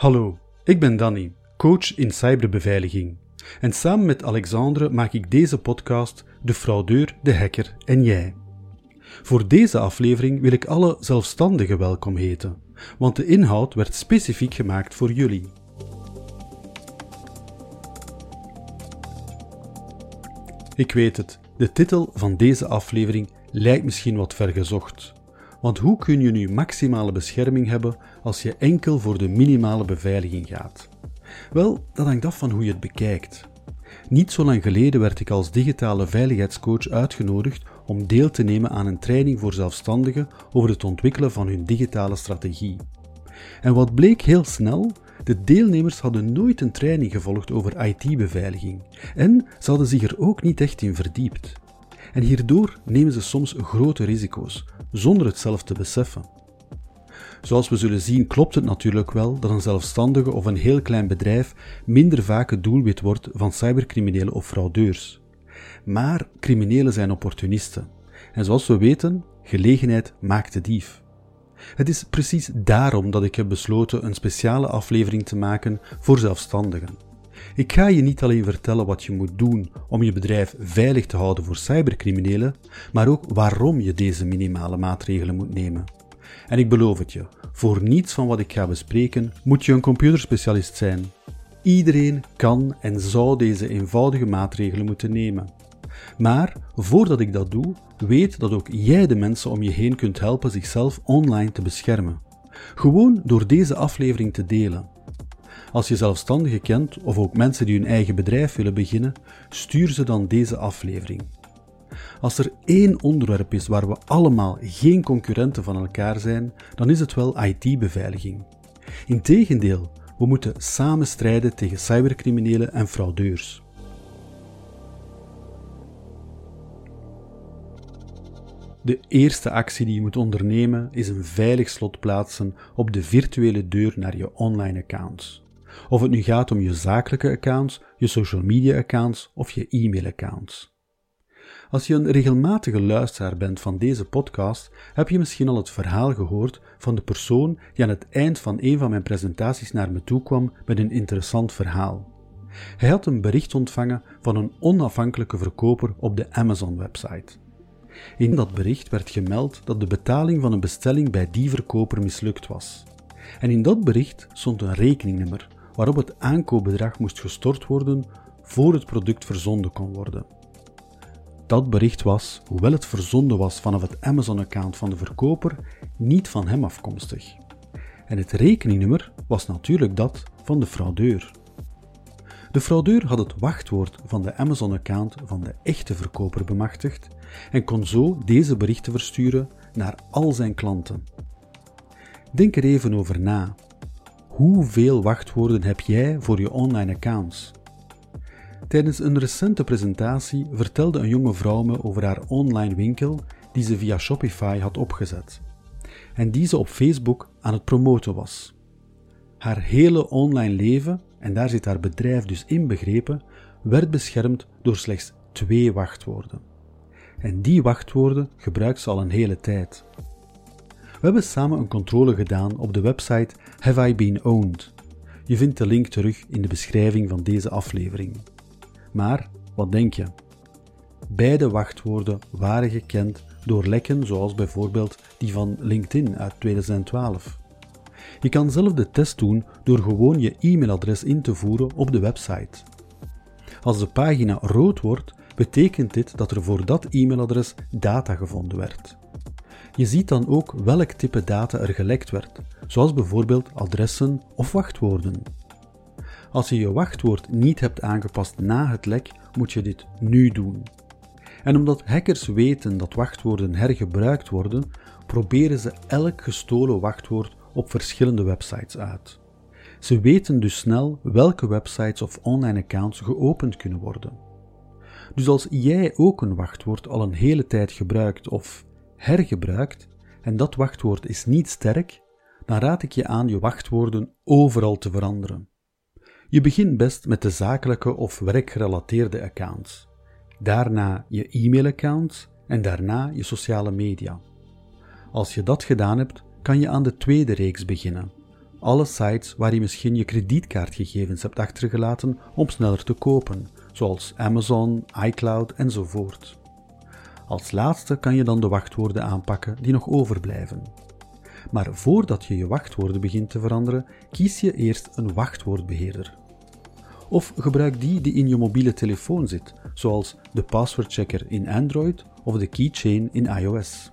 Hallo, ik ben Danny, coach in cyberbeveiliging. En samen met Alexandre maak ik deze podcast De fraudeur, de hacker en jij. Voor deze aflevering wil ik alle zelfstandigen welkom heten, want de inhoud werd specifiek gemaakt voor jullie. Ik weet het, de titel van deze aflevering lijkt misschien wat vergezocht. Want hoe kun je nu maximale bescherming hebben als je enkel voor de minimale beveiliging gaat? Wel, dat hangt af van hoe je het bekijkt. Niet zo lang geleden werd ik als digitale veiligheidscoach uitgenodigd om deel te nemen aan een training voor zelfstandigen over het ontwikkelen van hun digitale strategie. En wat bleek heel snel? De deelnemers hadden nooit een training gevolgd over IT-beveiliging en ze hadden zich er ook niet echt in verdiept. En hierdoor nemen ze soms grote risico's, zonder het zelf te beseffen. Zoals we zullen zien klopt het natuurlijk wel dat een zelfstandige of een heel klein bedrijf minder vaak het doelwit wordt van cybercriminelen of fraudeurs. Maar criminelen zijn opportunisten. En zoals we weten, gelegenheid maakt de dief. Het is precies daarom dat ik heb besloten een speciale aflevering te maken voor zelfstandigen. Ik ga je niet alleen vertellen wat je moet doen om je bedrijf veilig te houden voor cybercriminelen, maar ook waarom je deze minimale maatregelen moet nemen. En ik beloof het je, voor niets van wat ik ga bespreken moet je een computerspecialist zijn. Iedereen kan en zou deze eenvoudige maatregelen moeten nemen. Maar voordat ik dat doe, weet dat ook jij de mensen om je heen kunt helpen zichzelf online te beschermen. Gewoon door deze aflevering te delen. Als je zelfstandigen kent of ook mensen die hun eigen bedrijf willen beginnen, stuur ze dan deze aflevering. Als er één onderwerp is waar we allemaal geen concurrenten van elkaar zijn, dan is het wel IT-beveiliging. Integendeel, we moeten samen strijden tegen cybercriminelen en fraudeurs. De eerste actie die je moet ondernemen is een veilig slot plaatsen op de virtuele deur naar je online accounts. Of het nu gaat om je zakelijke accounts, je social media accounts of je e-mail accounts. Als je een regelmatige luisteraar bent van deze podcast, heb je misschien al het verhaal gehoord van de persoon die aan het eind van een van mijn presentaties naar me toe kwam met een interessant verhaal. Hij had een bericht ontvangen van een onafhankelijke verkoper op de Amazon-website. In dat bericht werd gemeld dat de betaling van een bestelling bij die verkoper mislukt was. En in dat bericht stond een rekeningnummer waarop het aankoopbedrag moest gestort worden voor het product verzonden kon worden. Dat bericht was, hoewel het verzonden was vanaf het Amazon-account van de verkoper, niet van hem afkomstig. En het rekeningnummer was natuurlijk dat van de fraudeur. De fraudeur had het wachtwoord van de Amazon-account van de echte verkoper bemachtigd en kon zo deze berichten versturen naar al zijn klanten. Denk er even over na. Hoeveel wachtwoorden heb jij voor je online accounts? Tijdens een recente presentatie vertelde een jonge vrouw me over haar online winkel die ze via Shopify had opgezet en die ze op Facebook aan het promoten was. Haar hele online leven, en daar zit haar bedrijf dus inbegrepen, werd beschermd door slechts twee wachtwoorden. En die wachtwoorden gebruikt ze al een hele tijd. We hebben samen een controle gedaan op de website Have I Been Owned? Je vindt de link terug in de beschrijving van deze aflevering. Maar wat denk je? Beide wachtwoorden waren gekend door lekken zoals bijvoorbeeld die van LinkedIn uit 2012. Je kan zelf de test doen door gewoon je e-mailadres in te voeren op de website. Als de pagina rood wordt, betekent dit dat er voor dat e-mailadres data gevonden werd. Je ziet dan ook welk type data er gelekt werd, zoals bijvoorbeeld adressen of wachtwoorden. Als je je wachtwoord niet hebt aangepast na het lek, moet je dit nu doen. En omdat hackers weten dat wachtwoorden hergebruikt worden, proberen ze elk gestolen wachtwoord op verschillende websites uit. Ze weten dus snel welke websites of online accounts geopend kunnen worden. Dus als jij ook een wachtwoord al een hele tijd gebruikt of hergebruikt en dat wachtwoord is niet sterk, dan raad ik je aan je wachtwoorden overal te veranderen. Je begint best met de zakelijke of werkgerelateerde accounts, daarna je e-mailaccounts en daarna je sociale media. Als je dat gedaan hebt, kan je aan de tweede reeks beginnen, alle sites waar je misschien je kredietkaartgegevens hebt achtergelaten om sneller te kopen, zoals Amazon, iCloud enzovoort. Als laatste kan je dan de wachtwoorden aanpakken die nog overblijven. Maar voordat je je wachtwoorden begint te veranderen, kies je eerst een wachtwoordbeheerder. Of gebruik die die in je mobiele telefoon zit, zoals de passwordchecker in Android of de keychain in iOS.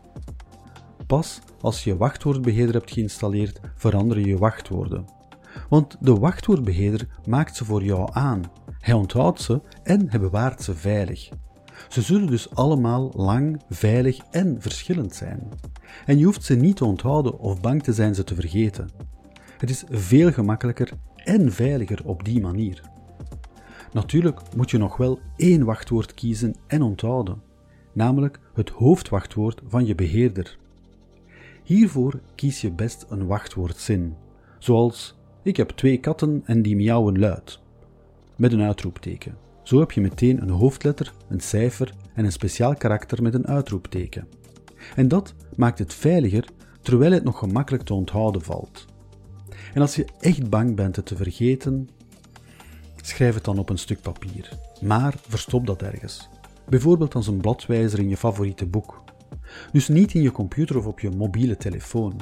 Pas als je wachtwoordbeheerder hebt geïnstalleerd, verander je je wachtwoorden. Want de wachtwoordbeheerder maakt ze voor jou aan. Hij onthoudt ze en hij bewaart ze veilig. Ze zullen dus allemaal lang, veilig en verschillend zijn. En je hoeft ze niet te onthouden of bang te zijn ze te vergeten. Het is veel gemakkelijker en veiliger op die manier. Natuurlijk moet je nog wel één wachtwoord kiezen en onthouden, namelijk het hoofdwachtwoord van je beheerder. Hiervoor kies je best een wachtwoordzin, zoals ik heb twee katten en die miauwen luid, met een uitroepteken. Zo heb je meteen een hoofdletter, een cijfer en een speciaal karakter met een uitroepteken. En dat maakt het veiliger terwijl het nog gemakkelijk te onthouden valt. En als je echt bang bent het te vergeten, schrijf het dan op een stuk papier. Maar verstop dat ergens. Bijvoorbeeld als een bladwijzer in je favoriete boek. Dus niet in je computer of op je mobiele telefoon.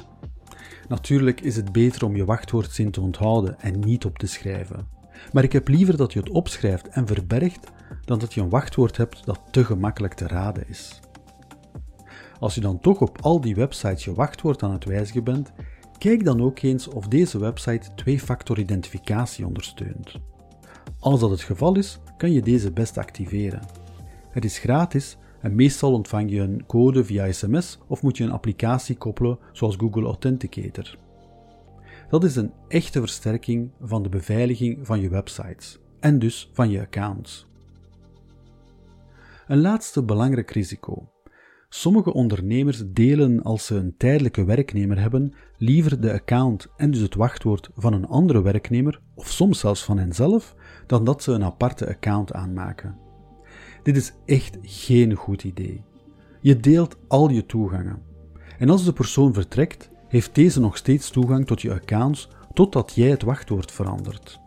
Natuurlijk is het beter om je wachtwoordzin te onthouden en niet op te schrijven. Maar ik heb liever dat je het opschrijft en verbergt dan dat je een wachtwoord hebt dat te gemakkelijk te raden is. Als je dan toch op al die websites je wachtwoord aan het wijzigen bent, kijk dan ook eens of deze website twee-factor identificatie ondersteunt. Als dat het geval is, kan je deze best activeren. Het is gratis en meestal ontvang je een code via sms of moet je een applicatie koppelen zoals Google Authenticator. Dat is een echte versterking van de beveiliging van je websites en dus van je accounts. Een laatste belangrijk risico. Sommige ondernemers delen als ze een tijdelijke werknemer hebben liever de account en dus het wachtwoord van een andere werknemer, of soms zelfs van henzelf, dan dat ze een aparte account aanmaken. Dit is echt geen goed idee. Je deelt al je toegangen. En als de persoon vertrekt, heeft deze nog steeds toegang tot je accounts totdat jij het wachtwoord verandert.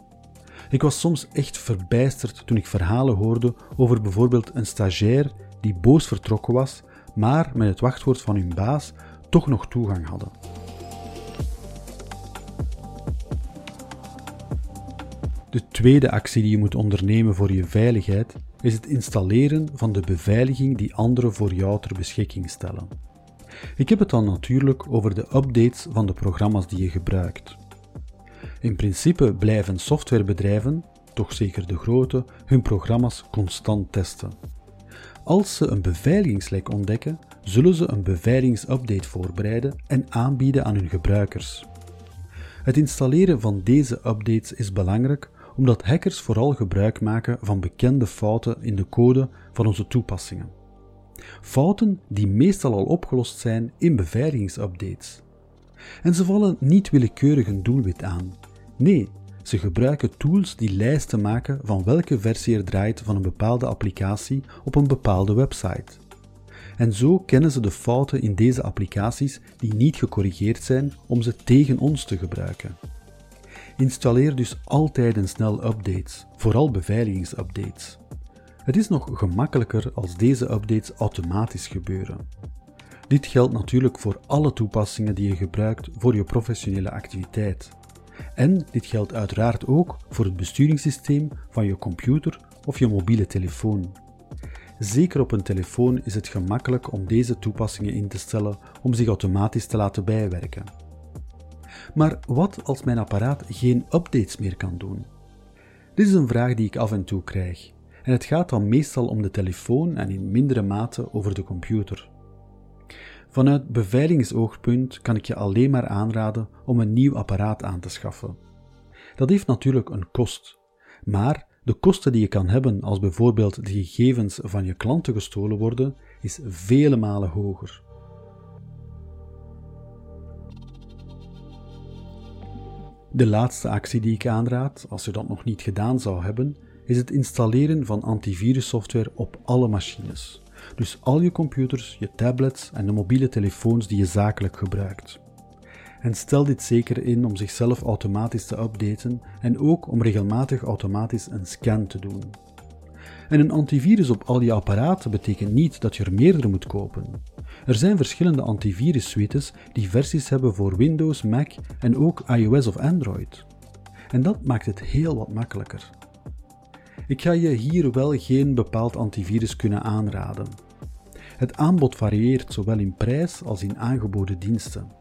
Ik was soms echt verbijsterd toen ik verhalen hoorde over bijvoorbeeld een stagiair die boos vertrokken was, maar met het wachtwoord van hun baas toch nog toegang hadden. De tweede actie die je moet ondernemen voor je veiligheid is het installeren van de beveiliging die anderen voor jou ter beschikking stellen. Ik heb het dan natuurlijk over de updates van de programma's die je gebruikt. In principe blijven softwarebedrijven, toch zeker de grote, hun programma's constant testen. Als ze een beveiligingslek ontdekken, zullen ze een beveiligingsupdate voorbereiden en aanbieden aan hun gebruikers. Het installeren van deze updates is belangrijk omdat hackers vooral gebruik maken van bekende fouten in de code van onze toepassingen. Fouten die meestal al opgelost zijn in beveiligingsupdates. En ze vallen niet willekeurig een doelwit aan. Nee, ze gebruiken tools die lijsten maken van welke versie er draait van een bepaalde applicatie op een bepaalde website. En zo kennen ze de fouten in deze applicaties die niet gecorrigeerd zijn om ze tegen ons te gebruiken. Installeer dus altijd en snel updates, vooral beveiligingsupdates. Het is nog gemakkelijker als deze updates automatisch gebeuren. Dit geldt natuurlijk voor alle toepassingen die je gebruikt voor je professionele activiteit. En dit geldt uiteraard ook voor het besturingssysteem van je computer of je mobiele telefoon. Zeker op een telefoon is het gemakkelijk om deze toepassingen in te stellen om zich automatisch te laten bijwerken. Maar wat als mijn apparaat geen updates meer kan doen? Dit is een vraag die ik af en toe krijg. En het gaat dan meestal om de telefoon en in mindere mate over de computer. Vanuit beveiligingsoogpunt kan ik je alleen maar aanraden om een nieuw apparaat aan te schaffen. Dat heeft natuurlijk een kost, maar de kosten die je kan hebben als bijvoorbeeld de gegevens van je klanten gestolen worden, is vele malen hoger. De laatste actie die ik aanraad, als je dat nog niet gedaan zou hebben, is het installeren van antivirussoftware op alle machines. Dus al je computers, je tablets en de mobiele telefoons die je zakelijk gebruikt. En stel dit zeker in om zichzelf automatisch te updaten en ook om regelmatig automatisch een scan te doen. En een antivirus op al je apparaten betekent niet dat je er meerdere moet kopen. Er zijn verschillende antivirus suites die versies hebben voor Windows, Mac en ook iOS of Android. En dat maakt het heel wat makkelijker. Ik ga je hier wel geen bepaald antivirus kunnen aanraden. Het aanbod varieert zowel in prijs als in aangeboden diensten.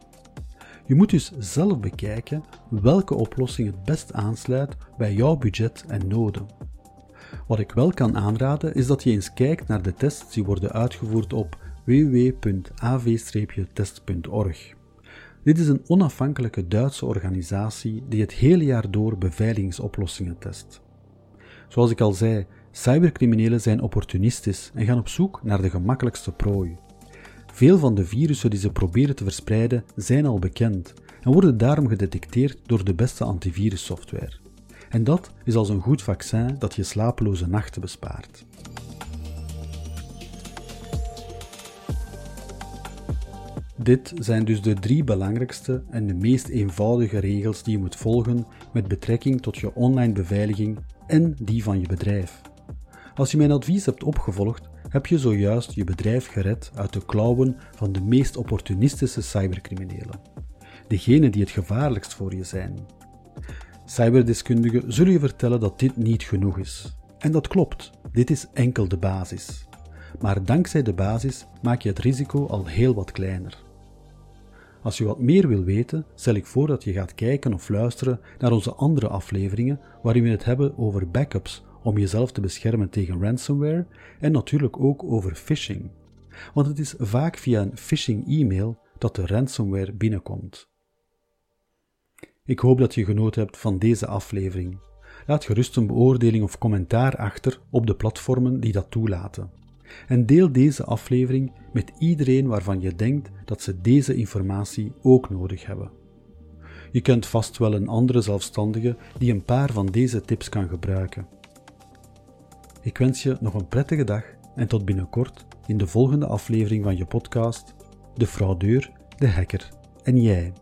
Je moet dus zelf bekijken welke oplossing het best aansluit bij jouw budget en noden. Wat ik wel kan aanraden is dat je eens kijkt naar de tests die worden uitgevoerd op www.av-test.org. Dit is een onafhankelijke Duitse organisatie die het hele jaar door beveiligingsoplossingen test. Zoals ik al zei, cybercriminelen zijn opportunistisch en gaan op zoek naar de gemakkelijkste prooi. Veel van de virussen die ze proberen te verspreiden zijn al bekend en worden daarom gedetecteerd door de beste antivirussoftware. En dat is als een goed vaccin dat je slapeloze nachten bespaart. Dit zijn dus de drie belangrijkste en de meest eenvoudige regels die je moet volgen met betrekking tot je online beveiliging en die van je bedrijf. Als je mijn advies hebt opgevolgd, heb je zojuist je bedrijf gered uit de klauwen van de meest opportunistische cybercriminelen. Degenen die het gevaarlijkst voor je zijn. Cyberdeskundigen zullen je vertellen dat dit niet genoeg is. En dat klopt, dit is enkel de basis. Maar dankzij de basis maak je het risico al heel wat kleiner. Als je wat meer wil weten, stel ik voor dat je gaat kijken of luisteren naar onze andere afleveringen waarin we het hebben over backups om jezelf te beschermen tegen ransomware en natuurlijk ook over phishing. Want het is vaak via een phishing-e-mail dat de ransomware binnenkomt. Ik hoop dat je genoten hebt van deze aflevering. Laat gerust een beoordeling of commentaar achter op de platformen die dat toelaten. En deel deze aflevering met iedereen waarvan je denkt dat ze deze informatie ook nodig hebben. Je kent vast wel een andere zelfstandige die een paar van deze tips kan gebruiken. Ik wens je nog een prettige dag en tot binnenkort in de volgende aflevering van je podcast De fraudeur, de hacker en jij.